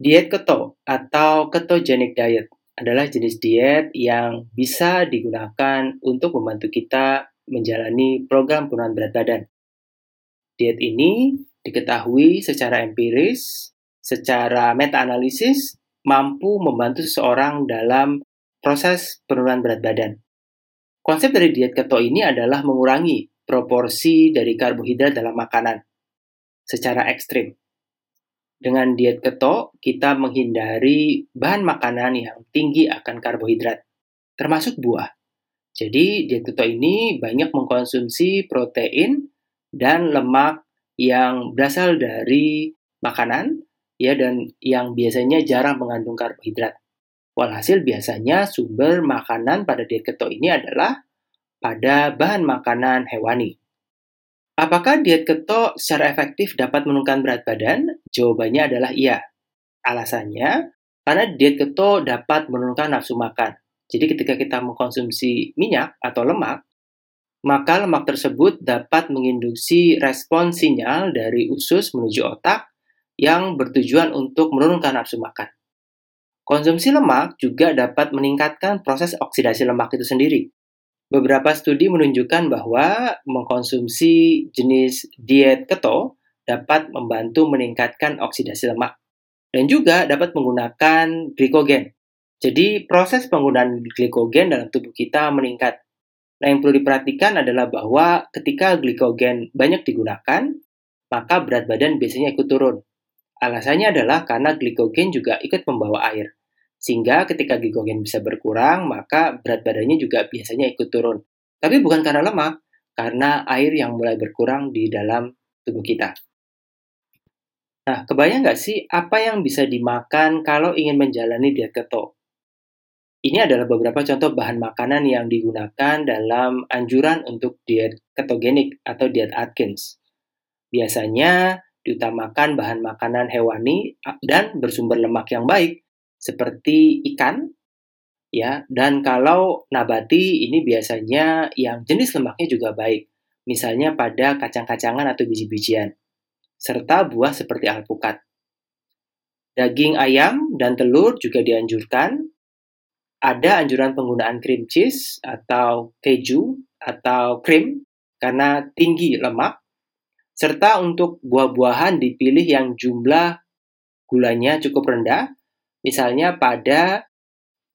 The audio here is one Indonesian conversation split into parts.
Diet keto atau ketogenic diet adalah jenis diet yang bisa digunakan untuk membantu kita menjalani program penurunan berat badan. Diet ini diketahui secara empiris, secara meta-analisis, mampu membantu seseorang dalam proses penurunan berat badan. Konsep dari diet keto ini adalah mengurangi proporsi dari karbohidrat dalam makanan secara ekstrim. Dengan diet keto, kita menghindari bahan makanan yang tinggi akan karbohidrat, termasuk buah. Jadi, diet keto ini banyak mengkonsumsi protein dan lemak yang berasal dari makanan ya dan yang biasanya jarang mengandung karbohidrat. Walhasil biasanya sumber makanan pada diet keto ini adalah pada bahan makanan hewani. Apakah diet keto secara efektif dapat menurunkan berat badan? Jawabannya adalah iya. Alasannya, karena diet keto dapat menurunkan nafsu makan. Jadi ketika kita mengkonsumsi minyak atau lemak, maka lemak tersebut dapat menginduksi respon sinyal dari usus menuju otak yang bertujuan untuk menurunkan nafsu makan. Konsumsi lemak juga dapat meningkatkan proses oksidasi lemak itu sendiri. Beberapa studi menunjukkan bahwa mengkonsumsi jenis diet keto dapat membantu meningkatkan oksidasi lemak dan juga dapat menggunakan glikogen. Jadi proses penggunaan glikogen dalam tubuh kita meningkat. Nah, yang perlu diperhatikan adalah bahwa ketika glikogen banyak digunakan, maka berat badan biasanya ikut turun. Alasannya adalah karena glikogen juga ikut membawa air. Sehingga ketika glikogen bisa berkurang, maka berat badannya juga biasanya ikut turun. Tapi bukan karena lemak, karena air yang mulai berkurang di dalam tubuh kita. Nah, kebayang nggak sih apa yang bisa dimakan kalau ingin menjalani diet keto? Ini adalah beberapa contoh bahan makanan yang digunakan dalam anjuran untuk diet ketogenik atau diet Atkins. Biasanya diutamakan bahan makanan hewani dan bersumber lemak yang baik, seperti ikan, ya. Dan kalau nabati ini biasanya yang jenis lemaknya juga baik, misalnya pada kacang-kacangan atau biji-bijian, serta buah seperti alpukat. Daging ayam dan telur juga dianjurkan. Ada anjuran penggunaan cream cheese atau keju atau krim karena tinggi lemak, serta untuk buah-buahan dipilih yang jumlah gulanya cukup rendah misalnya pada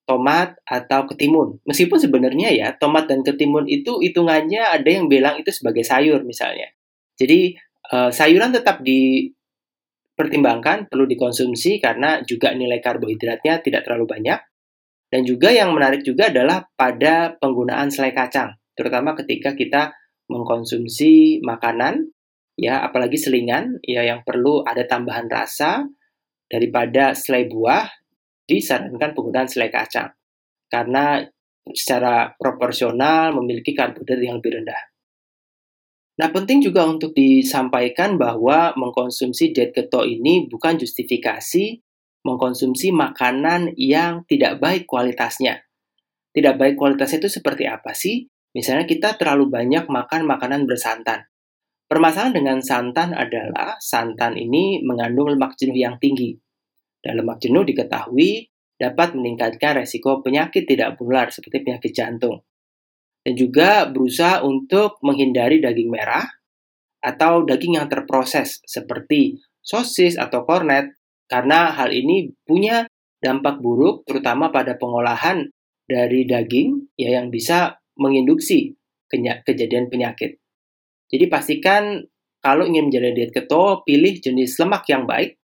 tomat atau ketimun. Meskipun sebenarnya ya, tomat dan ketimun itu hitungannya ada yang bilang itu sebagai sayur misalnya. Jadi uh, sayuran tetap dipertimbangkan, perlu dikonsumsi karena juga nilai karbohidratnya tidak terlalu banyak. Dan juga yang menarik juga adalah pada penggunaan selai kacang, terutama ketika kita mengkonsumsi makanan ya apalagi selingan ya yang perlu ada tambahan rasa daripada selai buah, disarankan penggunaan selai kacang karena secara proporsional memiliki karbohidrat yang lebih rendah. Nah, penting juga untuk disampaikan bahwa mengkonsumsi diet keto ini bukan justifikasi mengkonsumsi makanan yang tidak baik kualitasnya. Tidak baik kualitasnya itu seperti apa sih? Misalnya kita terlalu banyak makan makanan bersantan. Permasalahan dengan santan adalah santan ini mengandung lemak jenuh yang tinggi. Dan lemak jenuh diketahui dapat meningkatkan resiko penyakit tidak menular seperti penyakit jantung. Dan juga berusaha untuk menghindari daging merah atau daging yang terproses seperti sosis atau kornet karena hal ini punya dampak buruk terutama pada pengolahan dari daging ya yang bisa menginduksi kejadian penyakit. Jadi pastikan kalau ingin menjalani diet keto, pilih jenis lemak yang baik,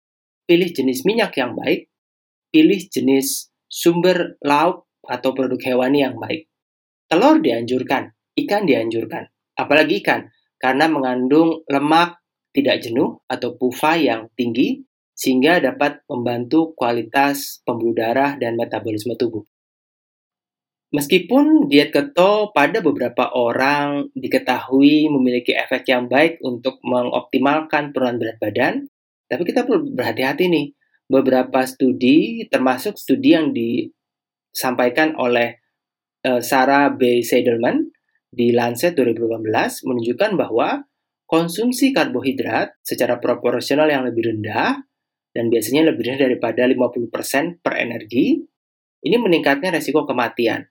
pilih jenis minyak yang baik, pilih jenis sumber lauk atau produk hewani yang baik. Telur dianjurkan, ikan dianjurkan, apalagi ikan, karena mengandung lemak tidak jenuh atau PUFA yang tinggi, sehingga dapat membantu kualitas pembuluh darah dan metabolisme tubuh. Meskipun diet keto pada beberapa orang diketahui memiliki efek yang baik untuk mengoptimalkan penurunan berat badan, tapi kita perlu berhati-hati nih. Beberapa studi, termasuk studi yang disampaikan oleh uh, Sarah B. Seidelman di Lancet 2018 menunjukkan bahwa konsumsi karbohidrat secara proporsional yang lebih rendah dan biasanya lebih rendah daripada 50% per energi, ini meningkatkan resiko kematian.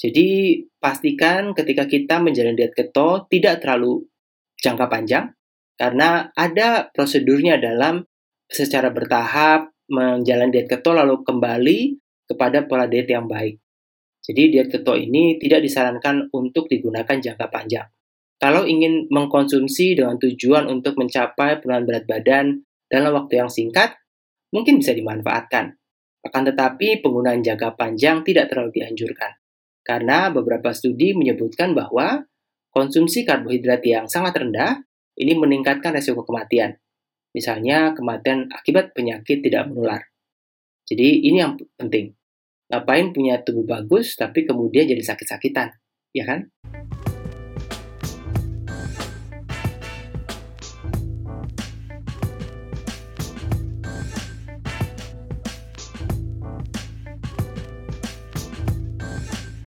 Jadi pastikan ketika kita menjalani diet keto tidak terlalu jangka panjang karena ada prosedurnya dalam secara bertahap menjalani diet keto lalu kembali kepada pola diet yang baik. Jadi diet keto ini tidak disarankan untuk digunakan jangka panjang. Kalau ingin mengkonsumsi dengan tujuan untuk mencapai penurunan berat badan dalam waktu yang singkat, mungkin bisa dimanfaatkan. Akan tetapi penggunaan jangka panjang tidak terlalu dianjurkan. Karena beberapa studi menyebutkan bahwa konsumsi karbohidrat yang sangat rendah ini meningkatkan resiko kematian. Misalnya kematian akibat penyakit tidak menular. Jadi ini yang penting. Ngapain punya tubuh bagus tapi kemudian jadi sakit-sakitan, ya kan?